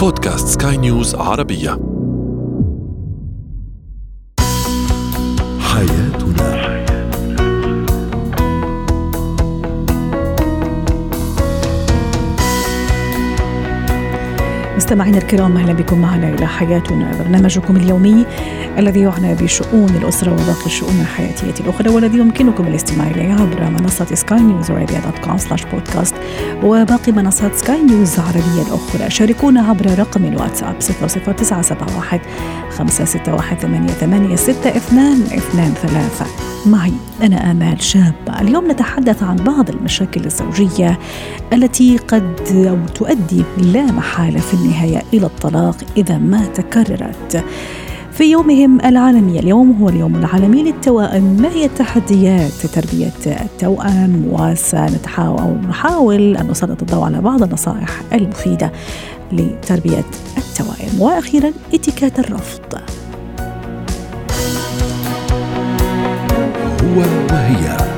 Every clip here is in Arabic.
بودكاست سكاي نيوز عربية. حياتنا. مستمعينا الكرام أهلا بكم معنا إلى حياتنا. برنامجكم اليومي الذي يعنى بشؤون الأسرة وباقي الشؤون الحياتية الأخرى والذي يمكنكم الاستماع إليه عبر منصة سكاي نيوز dot com slash podcast وباقي منصات سكاي نيوز العربيه الأخرى. شاركونا عبر رقم الواتساب 00971 561 88 6223 معي أنا آمال شابة اليوم نتحدث عن بعض المشاكل الزوجية التي قد أو تؤدي لا محالة في النهاية إلى الطلاق إذا ما تكررت. في يومهم العالمي. اليوم هو اليوم العالمي للتوائم. ما هي التحديات تربية التوأم؟ وسنتحاول نحاول أن نسلط الضوء على بعض النصائح المفيدة لتربية التوائم. وأخيرا اتكات الرفض. هو وهي.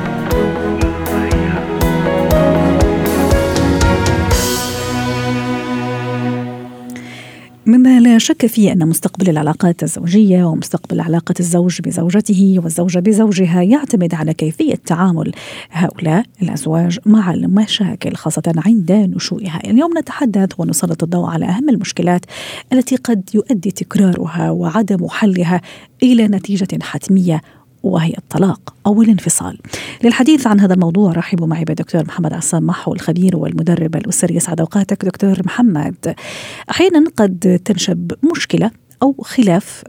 شك فيه أن مستقبل العلاقات الزوجية ومستقبل علاقة الزوج بزوجته والزوجة بزوجها يعتمد على كيفية تعامل هؤلاء الأزواج مع المشاكل خاصة عند نشوئها. اليوم نتحدث ونسلط الضوء على أهم المشكلات التي قد يؤدي تكرارها وعدم حلها إلى نتيجة حتمية وهي الطلاق أو الانفصال. للحديث عن هذا الموضوع رحبوا معي بالدكتور محمد عصام محو الخبير والمدرب الأسري. يسعد أوقاتك دكتور محمد. أحيانا قد تنشب مشكلة أو خلاف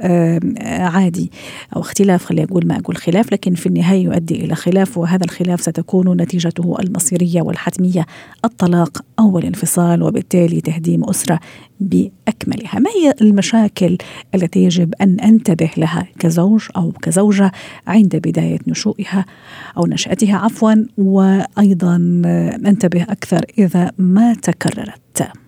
عادي. أو اختلاف خلينا أقول ما أقول خلاف لكن في النهاية يؤدي إلى خلاف وهذا الخلاف ستكون نتيجته المصيرية والحتمية الطلاق أو الانفصال وبالتالي تهديم أسرة بأكملها. ما هي المشاكل التي يجب أن أنتبه لها كزوج أو كزوجة عند بداية نشوئها أو نشأتها؟ عفوا وأيضا أنتبه أكثر إذا ما تكررت.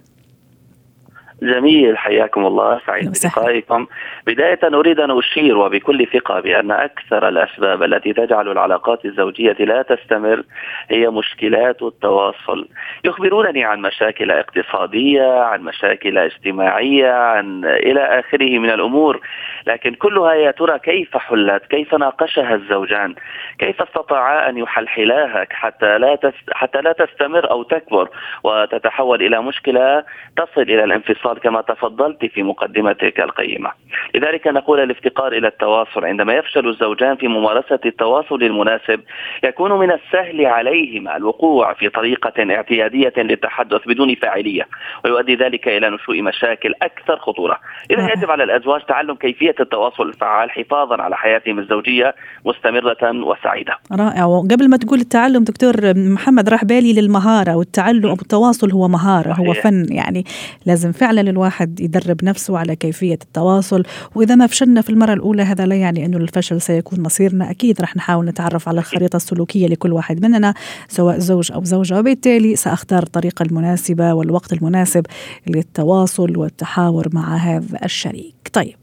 جميل حياكم الله. سعيد بلقائكم. بداية أريد أن أشير وبكل ثقة بأن أكثر الأسباب التي تجعل العلاقات الزوجية لا تستمر هي مشكلات التواصل. يخبرونني عن مشاكل اقتصادية عن مشاكل اجتماعية عن إلى آخره من الأمور. لكن كلها يا ترى كيف حلت؟ كيف ناقشها الزوجان؟ كيف استطاعا أن يحلحلاها حتى لا حتى لا تستمر أو تكبر وتتحول إلى مشكلة تصل إلى الانفصال؟ كما تفضلت في مقدمتك القيمة. لذلك نقول الافتقار إلى التواصل. عندما يفشل الزوجان في ممارسة التواصل المناسب يكون من السهل عليهما الوقوع في طريقة اعتيادية للتحدث بدون فاعلية ويؤدي ذلك إلى نشوء مشاكل أكثر خطورة. إذا يجب على الأزواج تعلم كيفية التواصل الفعال حفاظا على حياتهم الزوجية مستمرة وسعيدة. رائع. وقبل ما تقول التعلم دكتور محمد راح بالي للمهارة والتعلم التواصل هو مهارة هو فن يعني. لازم فعلا الواحد يدرب نفسه على كيفية التواصل. وإذا ما فشلنا في المرة الأولى هذا لا يعني أنه الفشل سيكون مصيرنا. أكيد رح نحاول نتعرف على الخريطة السلوكية لكل واحد مننا سواء زوج أو زوجة. وبالتالي سأختار الطريقة المناسبة والوقت المناسب للتواصل والتحاور مع هذا الشريك. طيب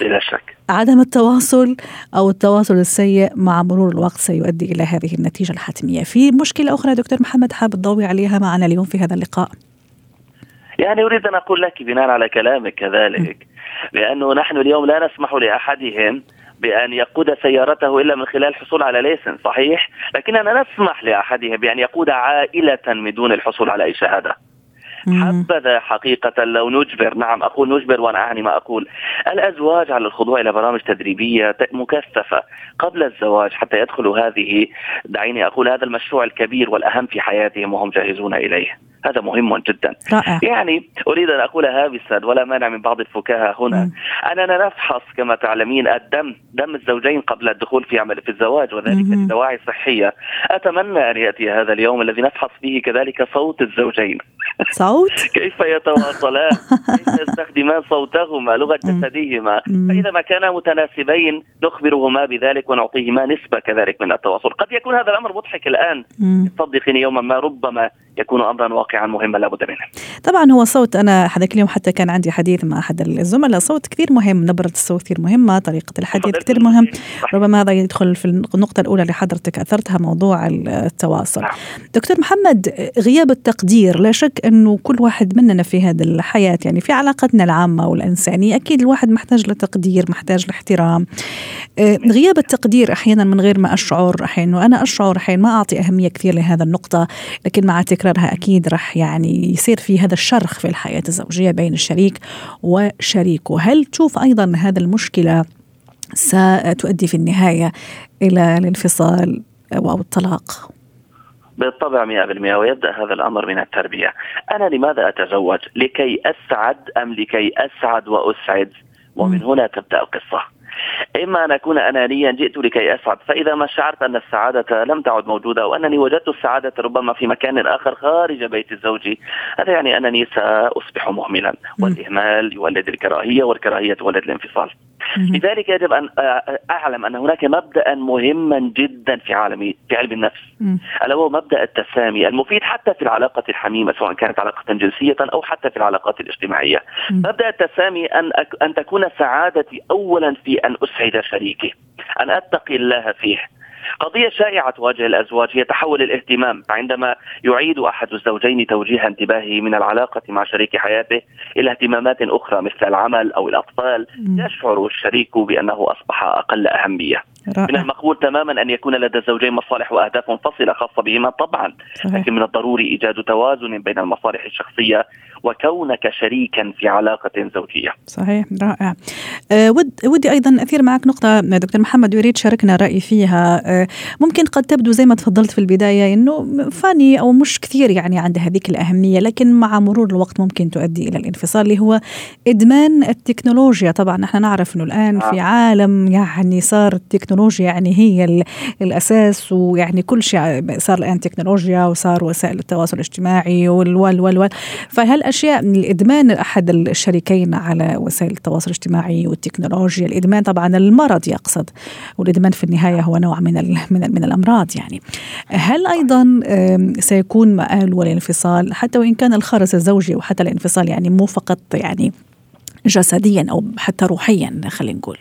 بلا شك. عدم التواصل أو التواصل السيء مع مرور الوقت سيؤدي إلى هذه النتيجة الحتمية. في مشكلة أخرى دكتور محمد حابب تضوي عليها معنا اليوم في هذا اللقاء. يعني أريد أن أقول لك بناء على كلامك كذلك بأنه نحن اليوم لا نسمح لأحدهم بأن يقود سيارته إلا من خلال الحصول على ليسن صحيح؟ لكننا نسمح لأحدهم بأن يقود عائلة من دون الحصول على أي شهادة. حبذا حقيقة لو نجبر نعم أقول نجبر وأنا أعني ما أقول. الأزواج على الخضوع إلى برامج تدريبية مكثفة قبل الزواج حتى يدخلوا هذه دعيني أقول هذا المشروع الكبير والأهم في حياتهم وهم جاهزون إليه. هذا مهم جدا. رائع. يعني أريد أن أقول هابسا ولا مانع من بعض الفكاهة هنا. م. أننا نفحص كما تعلمين الدم دم الزوجين قبل الدخول في عمل في الزواج وذلك لدواعي صحية. أتمنى أن يأتي هذا اليوم الذي نفحص فيه كذلك صوت الزوجين. صوت؟ كيف يتواصلان؟ كيف يستخدمان صوتهما لغة جسديهما؟ فإذا ما كانا متناسبين نخبرهما بذلك ونعطيهما نسبة كذلك من التواصل. قد يكون هذا الأمر مضحك الآن. صدقني يوما ما ربما يكون أمرا واقعا مهما لابد منه. طبعا هو صوت أنا هذاك اليوم حتى كان عندي حديث مع أحد الزملاء صوت كثير مهم نبرة الصوت كثير مهمة طريقة الحديث كثير مهم ربما هذا يدخل في النقطة الأولى اللي حضرتك أثرتها موضوع التواصل. نعم. دكتور محمد غياب التقدير لا شك أنه كل واحد مننا في هذه الحياة يعني في علاقتنا العامة والإنسانية أكيد الواحد محتاج لتقدير محتاج لاحترام. آه، غياب التقدير أحيانا من غير ما أشعر أحيانا وأنا أشعر أحيانا ما أعطي أهمية كثير لهذا النقطة لكن مع تكرارها أكيد راح يعني يصير في هذا الشرخ في الحياة الزوجية بين الشريك وشريكه هل تشوف أيضا هذا المشكلة ستؤدي في النهاية إلى الانفصال أو الطلاق بالطبع 100% ويبدأ هذا الأمر من التربية. أنا لماذا أتزوج؟ لكي أسعد أم لكي أسعد وأسعد؟ ومن هنا تبدأ القصة. إما أن أكون أنانيا جئت لكي أسعد. فإذا ما شعرت أن السعادة لم تعد موجودة وأنني وجدت السعادة ربما في مكان آخر خارج بيت الزوج هذا يعني أنني سأصبح مهملا. والإهمال يولد الكراهية والكراهية تولد الانفصال. لذلك يجب أن أعلم أن هناك مبدا مهما جدا في عالم في علم النفس. ألا وهو مبدأ التسامي المفيد حتى في العلاقة الحميمة سواء كانت علاقة جنسية أو حتى في العلاقات الاجتماعية. مبدأ التسامي أن أن تكون سعادتي اولا في أن أسعد شريكي أن أتقي الله فيه. قضية شائعة تواجه الأزواج هي تحول الاهتمام فعندما يعيد أحد الزوجين توجيه انتباهه من العلاقة مع شريك حياته إلى اهتمامات أخرى مثل العمل أو الأطفال يشعر الشريك بأنه أصبح أقل أهمية رائع. من المقبول تماما أن يكون لدى الزوجين مصالح وأهداف منفصلة خاصة بهما طبعا صحيح. لكن من الضروري إيجاد توازن بين المصالح الشخصية وكونك شريكا في علاقة زوجية. صحيح رائع. أه ود ودي أيضا أثير معك نقطة دكتور محمد يريد شاركنا رأي فيها أه ممكن قد تبدو زي ما تفضلت في البداية إنه فاني أو مش كثير يعني عند هذيك الأهمية لكن مع مرور الوقت ممكن تؤدي إلى الانفصال اللي هو إدمان التكنولوجيا. طبعا نحن نعرف إنه الآن في آه. عالم يعني صار التكنولوجيا يعني هي الأساس ويعني كل شيء صار الآن تكنولوجيا وصار وسائل التواصل الاجتماعي والوال والوال فهالاشياء من الإدمان أحد الشريكين على وسائل التواصل الاجتماعي والتكنولوجيا؟ الإدمان طبعا المرض يقصد والإدمان في النهاية هو نوع من من, من الأمراض يعني. هل أيضا سيكون مآل والانفصال؟ حتى وإن كان الخرس الزوجي وحتى الانفصال يعني مو فقط يعني جسديا أو حتى روحيا خلينا نقول.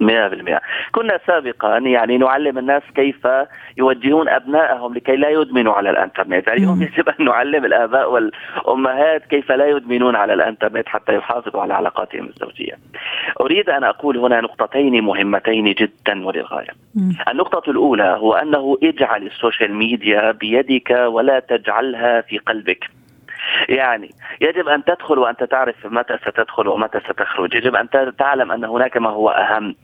100% كنا سابقا يعني نعلم الناس كيف يوجهون أبنائهم لكي لا يدمنوا على الإنترنت. يعني اليوم يجب أن نعلم الآباء والأمهات كيف لا يدمنون على الإنترنت حتى يحافظوا على علاقاتهم الزوجية. أريد أن أقول هنا نقطتين مهمتين جدا وللغاية. النقطة الأولى هو أنه اجعل ال social media بيدك ولا تجعلها في قلبك. يعني يجب أن تدخل وأنت تعرف متى ستدخل ومتى ستخرج، يجب أن تعلم أن هناك ما هو أهم.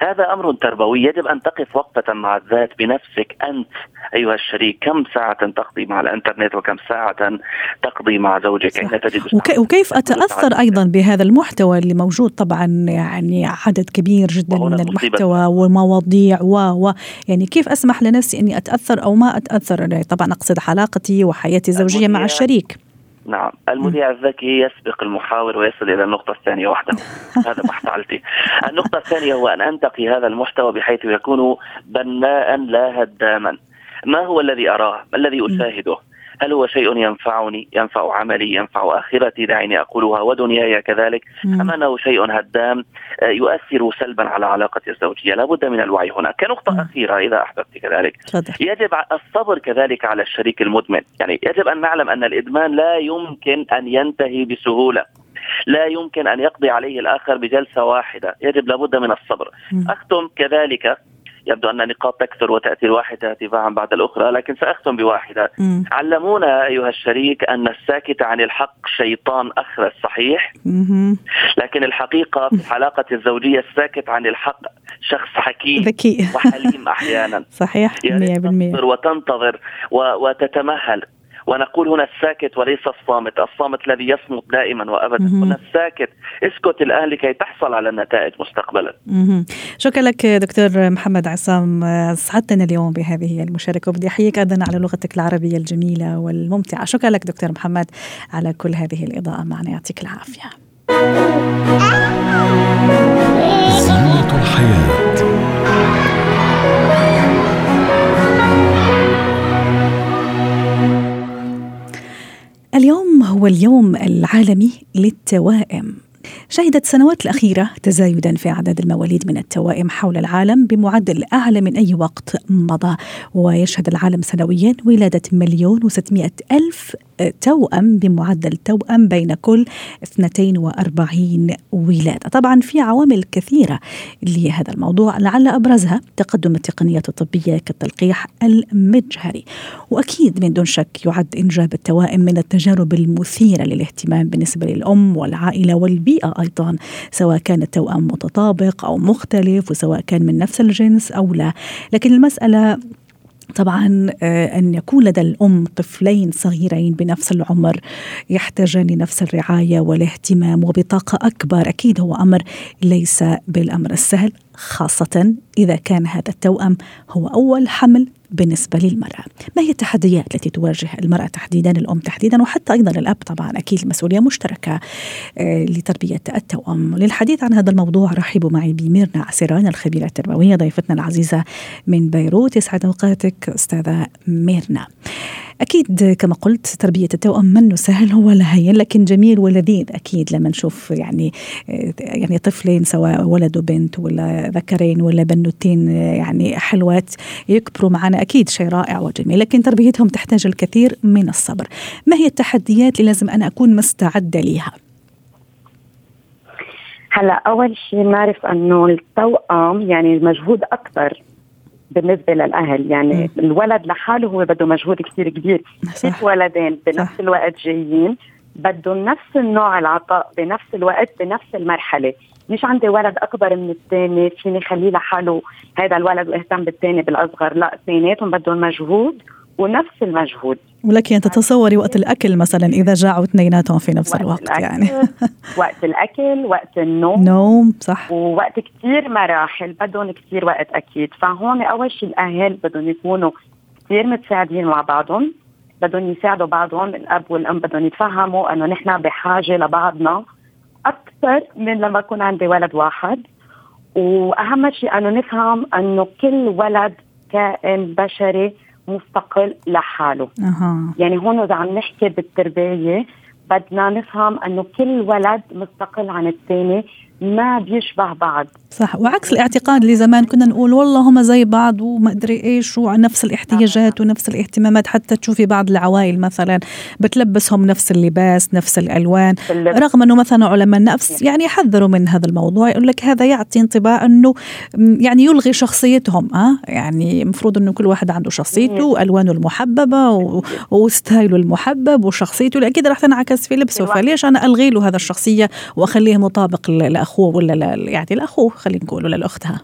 هذا أمر تربوي، يجب أن تقف وقفة مع الذات بنفسك أنت أيها الشريك، كم ساعة تقضي مع الإنترنت وكم ساعة تقضي مع زوجك؟ حين تجد وك وكيف أتأثر أيضا بهذا المحتوى اللي موجود؟ طبعا يعني عدد كبير جدا من المحتوى والمواضيع و و يعني كيف أسمح لنفسي أني أتأثر أو ما أتأثر؟ طبعا أقصد علاقتي وحياتي الزوجية مع الشريك. نعم. المذيع الذكي يسبق المحاور ويصل إلى النقطة الثانية وحده. هذا ما فعلتي النقطة الثانية هو أن أنتقي هذا المحتوى بحيث يكون بناء لا هداما. ما هو الذي أراه؟ ما الذي أشاهده؟ هل هو شيء ينفعني ينفع عملي ينفع آخرتي؟ دعيني أقولها ودنياي كذلك. أم أنه شيء هدام آه، يؤثر سلبا على علاقتي الزوجية؟ لابد من الوعي هنا كنقطة مم. أخيرة إذا أحببت كذلك. يجب الصبر كذلك على الشريك المدمن. يعني يجب أن نعلم أن الإدمان لا يمكن أن ينتهي بسهولة. لا يمكن أن يقضي عليه الآخر بجلسة واحدة، يجب لابد من الصبر. أختم كذلك يبدو أن النقاط تكثر وتأتي الواحدة تباعا بعد الأخرى لكن سأختم بواحدة. م. علمونا أيها الشريك أن الساكت عن الحق شيطان أخرس صحيح. م. لكن الحقيقة في العلاقة الزوجية الساكت عن الحق شخص حكيم ذكي. وحليم أحيانا. صحيح 100% وتنتظر وتتمهل. ونقول هنا الساكت وليس الصامت. الصامت الذي يصمت دائما وابدا. هنا الساكت اسكت الان لكي تحصل على النتائج مستقبلا. شكرا لك دكتور محمد عصام. سعدتنا اليوم بهذه المشاركة. وبدي أحييك أيضا على لغتك العربية الجميلة والممتعة. شكرا لك دكتور محمد على كل هذه الإضاءة معنا. يعطيك العافية. زينة الحياة. هو اليوم العالمي للتوائم. شهدت السنوات الأخيرة تزايدا في أعداد المواليد من التوائم حول العالم بمعدل أعلى من أي وقت مضى ويشهد العالم سنويا ولادة مليون وستمائة ألف توأم بمعدل توأم بين كل 42 ولادة. طبعا في عوامل كثيرة لهذا الموضوع لعل أبرزها تقدم التقنيات الطبية كالتلقيح المجهري. وأكيد من دون شك يعد إنجاب التوائم من التجارب المثيرة للاهتمام بالنسبة للأم والعائلة والبيئة. أيضا سواء كان التوأم متطابق أو مختلف وسواء كان من نفس الجنس أو لا. لكن المسألة طبعا آه، أن يكون لدى الأم طفلين صغيرين بنفس العمر يحتاجان لنفس الرعاية والاهتمام وبطاقة أكبر أكيد هو أمر ليس بالأمر السهل. خاصة إذا كان هذا التوأم هو أول حمل بالنسبة للمرأة. ما هي التحديات التي تواجه المرأة تحديدا الأم تحديدا وحتى أيضا الأب طبعا أكيد المسؤولية مشتركة آه، لتربية التوأم. للحديث عن هذا الموضوع رحبوا معي بميرنا عسيران الخبيرة التربوية ضيفتنا العزيزة من بيروت. يسعد أوقاتك أستاذة ميرنا. أكيد كما قلت تربية التوأم منه سهل هو لا هين لكن جميل ولذيذ أكيد لما نشوف يعني يعني طفلين سواء ولد وبنت ولا ذكرين ولا بنوتين يعني حلوات يكبروا معنا أكيد شيء رائع وجميل لكن تربيتهم تحتاج الكثير من الصبر. ما هي التحديات اللي لازم أنا أكون مستعدة لها هلا أول شيء نعرف إنه التوأم يعني مجهود أكثر بالنسبة للأهل. يعني م. الولد لحاله هو بده مجهود كثير كبير. ست ولدين بنفس صح. الوقت جايين بدهم نفس النوع العطاء بنفس الوقت بنفس المرحلة. مش عندي ولد أكبر من الثاني فيني خليه لحاله هذا الولد وإهتم بالثاني بالأصغر. لا اثنيناتهم بدهم مجهود ونفس المجهود. ولك ان تتصوري وقت الأكل مثلا إذا جاعوا اثنيناتهم في نفس وقت الوقت يعني. وقت الأكل وقت النوم. نوم صح. ووقت كثير مراحل بدهم كثير وقت أكيد. فهون أول شيء الأهل بدهم يكونوا كثير متساعدين مع بعضهم بدهم يساعدوا بعضهم الأب والأم بدهم يتفهموا إنه نحن بحاجة لبعضنا أكثر من لما يكون عندي ولد واحد. وأهم شيء إنه نفهم إنه كل ولد كائن بشري مستقل لحاله أه. يعني هون إذا عم نحكي بالتربية بدنا نفهم إنه كل ولد مستقل عن الثاني ما بيشبه بعض. صح وعكس الاعتقاد اللي زمان كنا نقول والله هم زي بعض وما أدري إيش ونفس الاحتياجات ونفس الاهتمامات حتى تشوفي بعض العوائل مثلا بتلبسهم نفس اللباس نفس الألوان رغم إنه مثلا علماء النفس يعني يحذروا من هذا الموضوع يقول لك هذا يعطي انطباع إنه يعني يلغي شخصيتهم ها يعني المفروض إنه كل واحد عنده شخصيته وألوانه المحببة وستايله المحبب وشخصيته أكيد راح تنعكس في لبسه فليش أنا ألغي له هذا الشخصية وأخليه مطابق لأخوه؟ ولا يعني لأخوه خلينا نقول ولا لأختها؟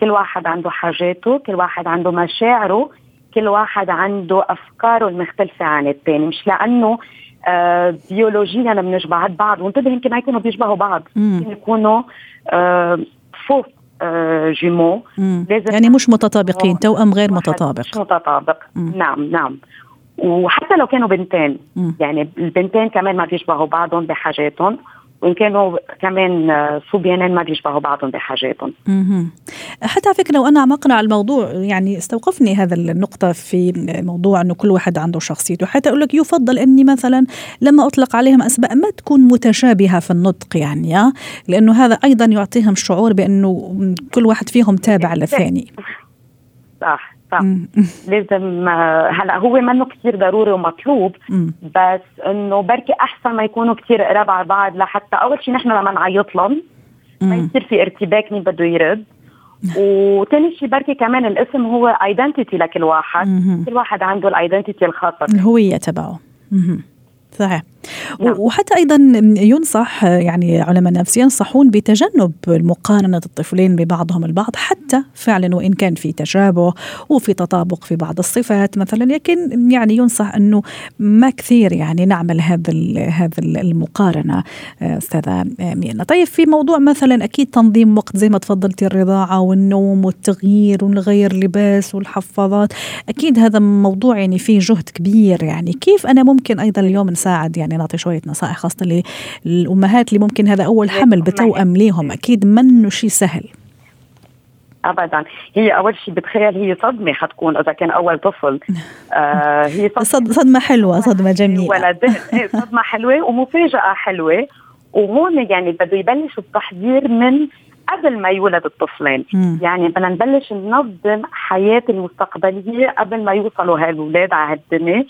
كل واحد عنده حاجاته كل واحد عنده مشاعره كل واحد عنده أفكاره المختلفة عن الثاني مش لأنه آه بيولوجيا بنشبه بعض. وانتبه يمكن ما يكونوا بيشبهوا بعض. يمكن يكونوا آه فوق آه جيمو. لازم يعني مش متطابقين توأم غير متطابق. مش متطابق. مم. نعم نعم. وحتى لو كانوا بنتين. مم. يعني البنتين كمان ما بيشبهوا بعضهم بحاجاتهم. وان كانوا كمان صبيانين ما بيشبهوا بعضهم بحاجاتهم. حتى على فكرة لو أنا عمقنا على الموضوع يعني استوقفني هذا النقطة في موضوع إنه كل واحد عنده شخصيته، حتى أقول لك يفضل إني مثلا لما أطلق عليهم اسماء ما تكون متشابهة في النطق يعني لأنه هذا أيضا يعطيهم شعور بأنه كل واحد فيهم تابع للثاني. صح. لازم هلا هو منه كثير ضروري ومطلوب بس إنه بركي أحسن ما يكونوا كثير قراب على بعض لحتى أول شيء نحن لما نعيط لهم ما يصير في ارتباك مين بده يرد. وثاني شيء بركي كمان الاسم هو ايدنتيتي لكل واحد كل واحد عنده الايدنتيتي الخاصة الهوية تبعه. صحيح. نعم. وحتى أيضا ينصح يعني علماء النفس ينصحون بتجنب مقارنة الطفلين ببعضهم البعض حتى فعلا وإن كان في تشابه وفي تطابق في بعض الصفات. مثلا لكن يعني ينصح أنه ما كثير يعني نعمل هذا هذا المقارنة أستاذة مينا. طيب في موضوع مثلا أكيد تنظيم وقت زي ما تفضلتي الرضاعة والنوم والتغيير ونغير لباس والحفاظات أكيد هذا موضوع يعني فيه جهد كبير. يعني كيف أنا ممكن أيضا اليوم نساعد يعني نعطي شوية نصائح خاصة للأمهات اللي ممكن هذا أول حمل بتوأم ليهم. أكيد منه شيء سهل. ابدا. هي أول شيء بتخيل هي صدمة حتكون إذا كان أول طفل. آه هي صدمه, صدمة حلوة صدمة جميلة. ولدين إيه، صدمة حلوة ومفاجأة حلوة. وهون يعني بده يبلش التحضير من قبل ما يولد الطفلين. مم. يعني بدنا نبلش ننظم حياة المستقبلية قبل ما يوصلوا هالولاد على هالدنيا.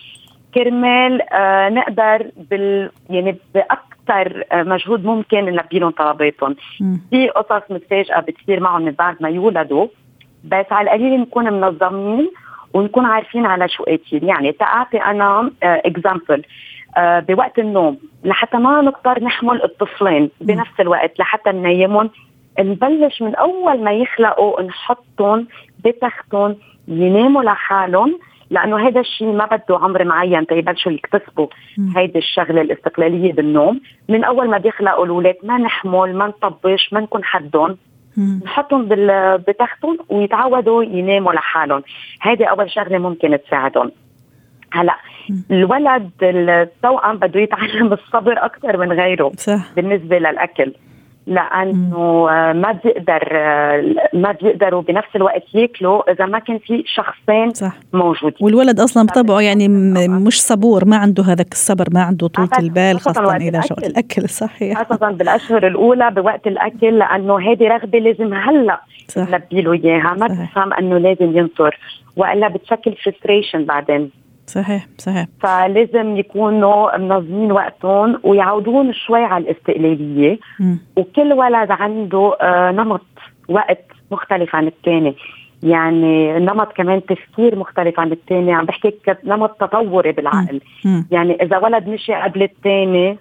كرمال آه نقدر بال يعني باكثر آه مجهود ممكن نلبي لهم طلباتهم. في قصص متفاجئة بتصير معهم من بعد ما يولدوا بس على القليل نكون منظمين ونكون عارفين على شو قاتلين. يعني تاعطي أنا اكزامبل آه بوقت النوم لحتى ما نضطر نحمل الطفلين بنفس الوقت لحتى ننيمهم. نبلش من أول ما يخلقوا نحطهم بتختهم يناموا لحالهم لأنه هذا الشيء ما بده عمر معين تيبلشوا يكتسبوا هيدي الشغلة الاستقلالية بالنوم. من أول ما بيخلقوا الأولاد ما نحمل ما نطبش ما نكون حدهم. نحطهم بتختهم ويتعودوا يناموا لحالهم. هذه أول شغلة ممكن تساعدهم. هلا الولد التوأم بده يتعلم الصبر أكثر من غيره صح. بالنسبة للأكل. لأنه ما بيقدر ما بيقدروا بنفس الوقت ياكلوا إذا ما كان في شخصين صح. موجودين. والولد أصلا بطبعه يعني مش صبور ما عنده هذاك الصبر ما عنده طولة البال خاصة إذا شو الأكل. صحيح. خاصة بالأشهر الأولى بوقت الأكل لأنه هذه رغبة لازم هلأ نلبي له إياها. ما تفهم إنه لازم ينطر وإلا بتشكل فرستريشن بعدين. صحيح صحيح. فلازم يكونوا منظمين وقتهم ويعودون شوي على الاستقلالية. م. وكل ولد عنده آه نمط وقت مختلف عن الثاني يعني نمط كمان تفكير مختلف عن الثاني عم بحكي نمط تطوري بالعقل. م. يعني إذا ولد مشي قبل الثاني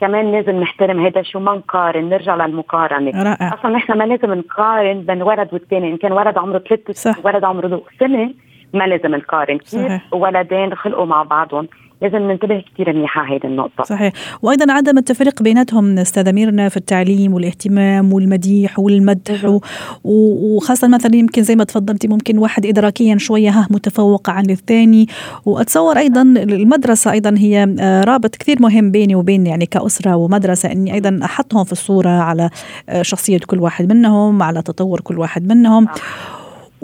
كمان لازم نحترم هذا شو ما نقارن. نرجع للمقارنة. رائع. أصلا نحن ما لازم نقارن بين ولد والثاني إن كان ولد عمره ثلاث ولد عمره سنة ما لازم نقارن كثير ولدين خلقوا مع بعضهم. لازم ننتبه كثير منيح على هيدي النقطة. صحيح. وأيضا عدم التفريق بيناتهم أستاذة ميرنا في التعليم والاهتمام والمديح والمدح و... وخاصة مثلا يمكن زي ما تفضلتي ممكن واحد إدراكيا شوية ها متفوق عن الثاني. وأتصور أيضا المدرسة أيضا هي آه، رابط كثير مهم بيني وبين يعني كأسرة ومدرسة أني أيضا أحطهم في الصورة على آه، شخصية كل واحد منهم على تطور كل واحد منهم.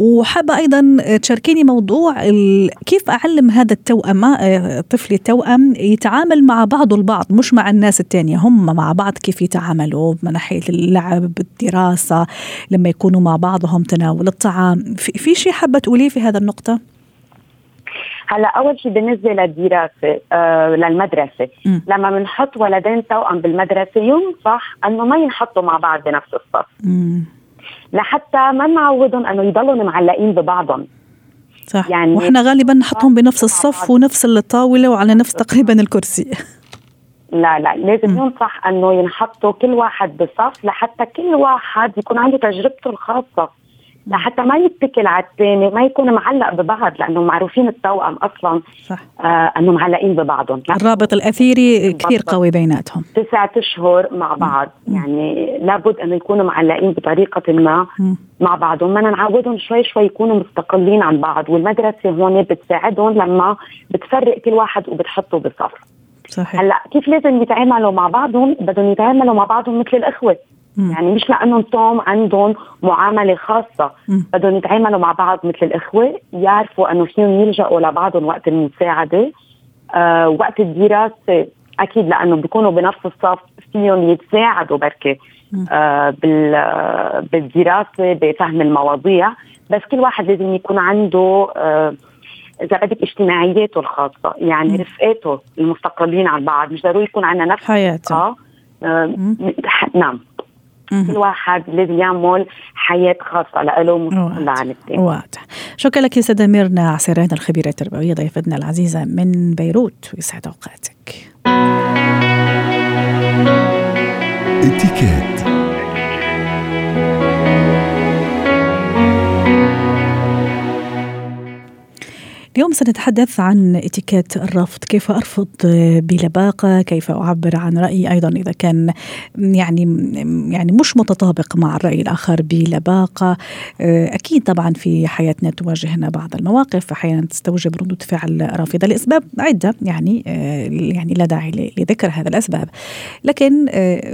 وحابة أيضا تشاركيني موضوع كيف أعلم هذا التوأم آه، طفلي التوأم يتعامل مع بعضه البعض مش مع الناس التانية هم مع بعض كيف يتعاملوا من ناحية اللعب الدراسة لما يكونوا مع بعضهم تناول الطعام في, شيء حابة تقوليه في هذا النقطة؟ هلا أول شيء بالنسبة للدراسة آه للمدرسة م. لما بنحط ولدين توأم بالمدرسة ينصح إنه ما ينحطوا مع بعض بنفس الصف. لحتى ما نعودهم أنه يضلوا معلقين ببعضهم. صح. يعني وإحنا غالبا نحطهم بنفس الصف ونفس الطاولة وعلى نفس تقريبا الكرسي. لا لا لازم ينصح أنه ينحطوا كل واحد بصف لحتى كل واحد يكون عنده تجربته الخاصة. لحتى ما يتكل على الثاني ما يكون معلق ببعض لأنه معروفين التوأم أصلا صح. آه إنه معلقين ببعضهم. الرابط الأثيري كثير قوي بيناتهم. تسعة أشهر مع بعض م. يعني لابد إنه يكونوا معلقين بطريقة ما م. مع بعضهم. بدنا نعودهم شوي شوي يكونوا مستقلين عن بعض والمدرسة هون بتساعدهم لما بتفرق كل واحد وبتحطه بصف. صحيح. هلأ كيف لازم يتعاملوا مع بعضهم؟ بدهم يتعاملوا مع بعضهم مثل الإخوة. يعني مش لأنه توم عندهم معاملة خاصة. بدهم يتعاملوا مع بعض مثل الإخوة يعرفوا إنه فيهم يلجأوا لبعضهم وقت المساعدة. آه وقت الدراسة أكيد لأنه بيكونوا بنفس الصف فيهم يتساعدوا بركي آه بالدراسة بفهم المواضيع. بس كل واحد لازم يكون عنده آه إذا بدك اجتماعياته الخاصة يعني. رفقاته المستقلين عن بعض. مش ضروري يكون عندنا نفس حياته آه, آه نعم. كل واحد لازم يعمل حياة خاصة له مستقله عن الثاني واضح. شكرا لك يا سيده ميرنا عسيران الخبيرة التربوية ضيفتنا العزيزة من بيروت ويسعد أوقاتك. اتكات اليوم سنتحدث عن اتيكيت الرفض. كيف أرفض بلباقة؟ كيف أعبر عن رأيي؟ أيضا إذا كان يعني يعني مش متطابق مع الرأي الآخر بلباقة. أكيد طبعا في حياتنا تواجهنا بعض المواقف. أحيانا تستوجب ردود فعل رافضة لإسباب عدة يعني يعني لا داعي لذكر هذا الأسباب. لكن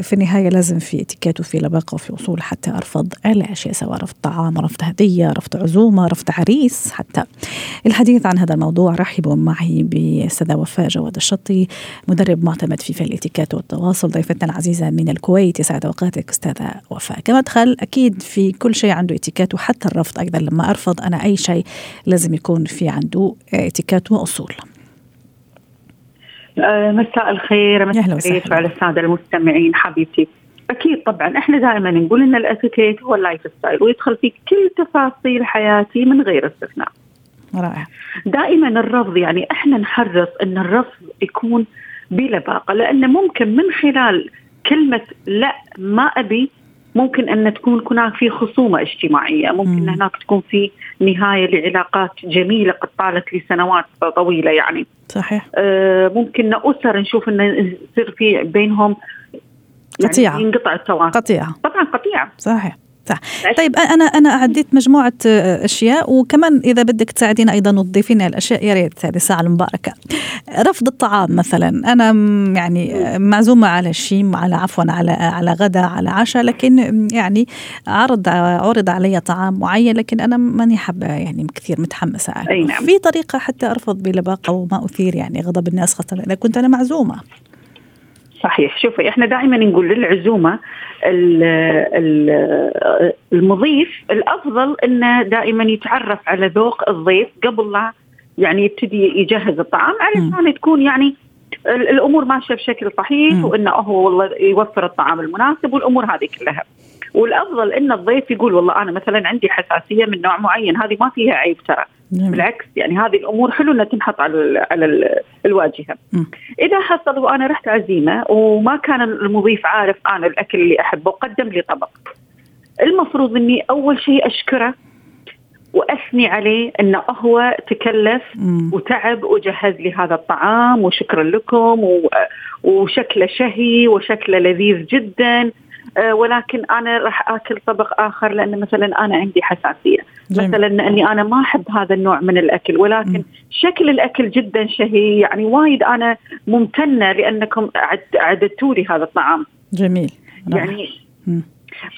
في النهاية لازم في اتيكيت وفي لباقة وفي أصول حتى أرفض الاشياء سواء رفض طعام رفض هدية رفض عزومة رفض عريس حتى. الحديث عن هذا الموضوع رحبوا معي بأستاذة وفاء جواد الشطي مدرب معتمد في فن الاتيكيت والتواصل ضيفتنا العزيزة من الكويت. يسعد أوقاتك أستاذة وفاء. كما دخل أكيد في كل شيء عنده اتيكيت وحتى الرفض. أيضا لما أرفض أنا أي شيء لازم يكون في عنده اتيكيت وأصول. آه، مساء الخير مساء الخير وعلى السادة المستمعين حبيبتي. أكيد طبعا إحنا دائما نقول إن الاتيكيت هو ال lifestyle ويدخل في كل تفاصيل حياتي من غير استثناء. رائع دائما الرفض يعني إحنا نحرص إن الرفض يكون بلباقه لأنه ممكن من خلال كلمة لا ما أبي ممكن أن تكون هناك في خصومة اجتماعية، ممكن مم. هناك تكون في نهاية لعلاقات جميلة قد طالت لسنوات طويلة يعني. صحيح. آه ممكن أسر نشوف انه يصير في بينهم يعني قطيعة ينقطع التواصل. قطيعة. طبعا قطيعة. صحيح. صح. طيب أنا أنا عديت مجموعة أشياء وكمان إذا بدك تساعدينا أيضا وتضيفين الأشياء يا ريت هذه الساعة المباركة. رفض الطعام مثلا. أنا يعني معزومة على شيء على عفوا على على غدا على عشاء لكن يعني عرض عرض علي طعام معين لكن أنا ماني حابة يعني كثير متحمسة. أي نعم. في طريقة حتى أرفض بلباقة وما أثير يعني غضب الناس خاصة إذا كنت أنا معزومة. صحيح. شوفي إحنا دائما نقول للعزومة المضيف الأفضل إنه دائما يتعرف على ذوق الضيف قبل لا يعني يبتدي يجهز الطعام علشان تكون يعني الأمور ماشية بشكل صحيح وإنه هو والله يوفر الطعام المناسب والأمور هذه كلها. والأفضل إن الضيف يقول والله أنا مثلا عندي حساسية من نوع معين هذه ما فيها عيب ترى. نعم. بالعكس يعني هذه الأمور حلو انها تنحط على على الواجهة. م. إذا حصل وأنا رحت عزيمة وما كان المضيف عارف أنا الأكل اللي أحبه وقدم لي طبق. المفروض إني أول شيء أشكره وأثني عليه انه هو تكلف م. وتعب وجهز لي هذا الطعام وشكرا لكم وشكله شهي وشكله لذيذ جدا آه، ولكن أنا راح آكل طبق آخر لأن مثلا أنا عندي حساسية جميل. مثلا أني أنا ما أحب هذا النوع من الأكل ولكن م. شكل الأكل جدا شهي يعني وايد أنا ممتنة لأنكم عددتوا لي هذا الطعام جميل يعني م.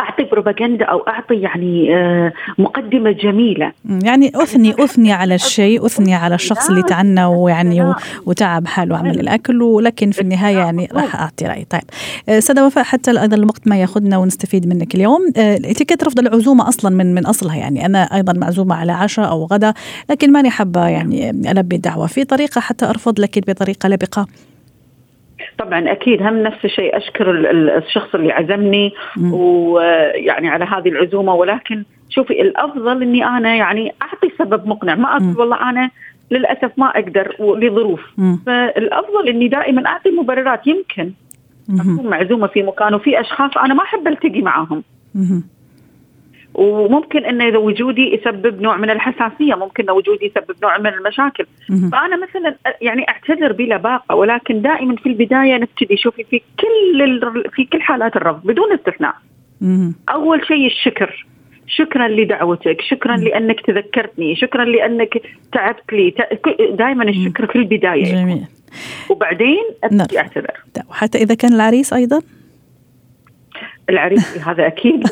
أعطي بروباغندا أو أعطي يعني آه، مقدمة جميلة. يعني أثني أثني على الشيء أثني على الشخص اللي تعنى ويعني وتعب حاله وعمل الأكل ولكن في النهاية يعني راح أعطي راي طيب. استاذه وفاء حتى أيضا الوقت ما ياخذنا ونستفيد منك اليوم. آه، الاتيكيت رفض العزومة أصلا من من أصلها يعني. أنا أيضا معزومة على عشاء أو غدا لكن ماني حابة يعني ألبي الدعوة. في طريقة حتى أرفض لكن بطريقة لبقه طبعا أكيد هم نفس الشيء. أشكر الشخص اللي عزمني ويعني على هذه العزومة. ولكن شوفي الأفضل إني أنا يعني أعطي سبب مقنع. ما أقول والله أنا للأسف ما أقدر لظروف. فالأفضل إني دائما أعطي مبررات. يمكن أكون معزومة في مكان وفي أشخاص أنا ما أحب ألتقي معاهم. وممكن إذا وجودي يسبب نوع من الحساسية ممكن إن وجودي يسبب نوع من المشاكل. فأنا مثلا يعني أعتذر بلباقه ولكن دائما في البداية نبتدي شوفي في كل في كل حالات الرفض بدون استثناء. أول شيء الشكر. شكرا لدعوتك شكرا لأنك تذكرتني شكرا لأنك تعبت لي. دائما الشكر في البداية جميل. وبعدين نعم. أعتذر. وحتى إذا كان العريس أيضا؟ العريس هذا أكيد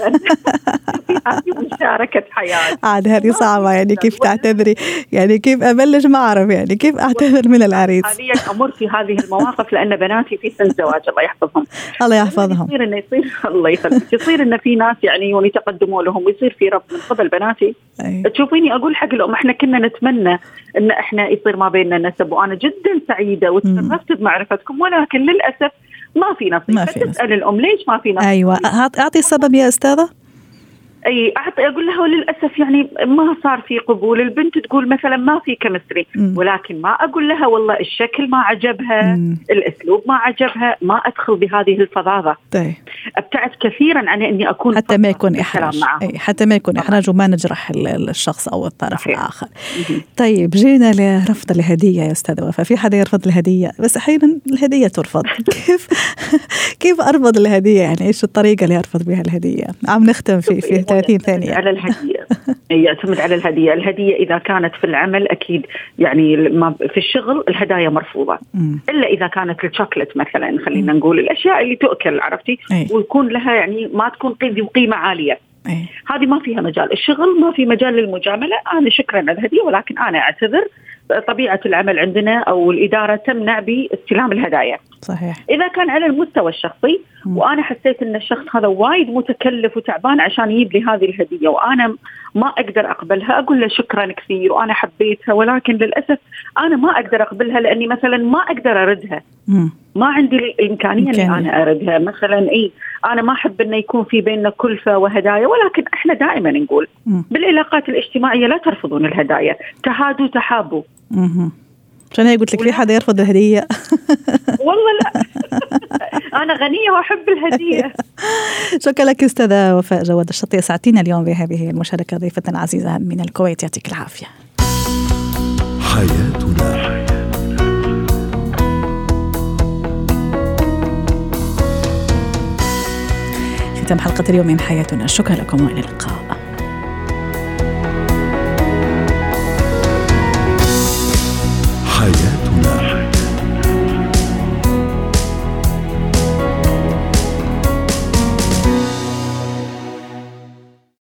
هذه مشاركة حياة. عاد هذه صعبة يعني كيف تعتذري؟ يعني كيف أبلش ما أعرف؟ يعني كيف أعتذر من العريس؟ حاليا أمر في هذه المواقف لأن بناتي في سن زواج الله يحفظهم. الله يحفظهم. يصير انه يصير الله يخليك. يصير انه في ناس يعني يتقدموا لهم ويصير في رفض من قبل بناتي. أي. تشوفيني أقول حق الام إحنا كنا نتمنى إن إحنا يصير ما بيننا نسب وأنا جدا سعيدة وتشرفت بمعرفتكم ولكن للأسف ما في نصيب. ما في فتسأل الأم ليش ما في نصيب؟ أيوه. أعطي السبب يا أستاذة. أي أعطي أقول لها وللاسف يعني ما صار في قبول. البنت تقول مثلا ما في كمستري ولكن ما أقول لها والله الشكل ما عجبها مم. الأسلوب ما عجبها ما أدخل بهذه الفظاظة. طيب. أبتعد كثيرا عن إني أكون حتى ما يكون إحراج. أي حتى ما يكون إحراج وما نجرح الشخص أو الطرف صحيح. الآخر. طيب جينا لرفض الهدية يا أستاذ وفاء. في حدا يرفض الهدية؟ بس أحيانا الهدية ترفض. كيف كيف أرفض الهدية؟ يعني إيش الطريقة اللي أرفض بها الهدية؟ عم نختم في في 30 ثانية. على الهدية. يعتمد على الهدية. الهدية إذا كانت في العمل أكيد يعني في الشغل الهدايا مرفوضة. إلا إذا كانت الشوكلت مثلا خلينا نقول الأشياء اللي تؤكل عرفتي؟ ويكون لها يعني ما تكون قيمة عالية. أيه. هذه ما فيها مجال. الشغل ما في مجال للمجاملة. أنا شكرا على الهدية ولكن أنا أعتذر طبيعة العمل عندنا أو الإدارة تمنع باستلام الهدايا. صحيح. إذا كان على المستوى الشخصي وأنا حسيت أن الشخص هذا وايد متكلف وتعبان عشان يجيب لي هذه الهدية وأنا ما أقدر أقبلها أقول له شكرا كثير وأنا حبيتها ولكن للأسف أنا ما أقدر أقبلها لأني مثلا ما أقدر أردها. ما عندي الإمكانية إني أنا أردها. مثلا إي أنا ما أحب إنه يكون في بيننا كلفة وهدايا ولكن إحنا دائما نقول م. بالعلاقات الاجتماعية لا ترفضون الهدايا. تهادوا تحابوا. عشان قلت لك في حدا يرفض الهدية. والله لا. أنا غنية وأحب الهدية. شكرا لك أستاذة وفاء جواد الشطي اسعدتينا اليوم بهذه المشاركة ضيفة عزيزة من الكويت. يعطيك العافية. حياتنا. ختام حلقة اليوم من حياتنا. شكرا لكم. وإلى اللقاء.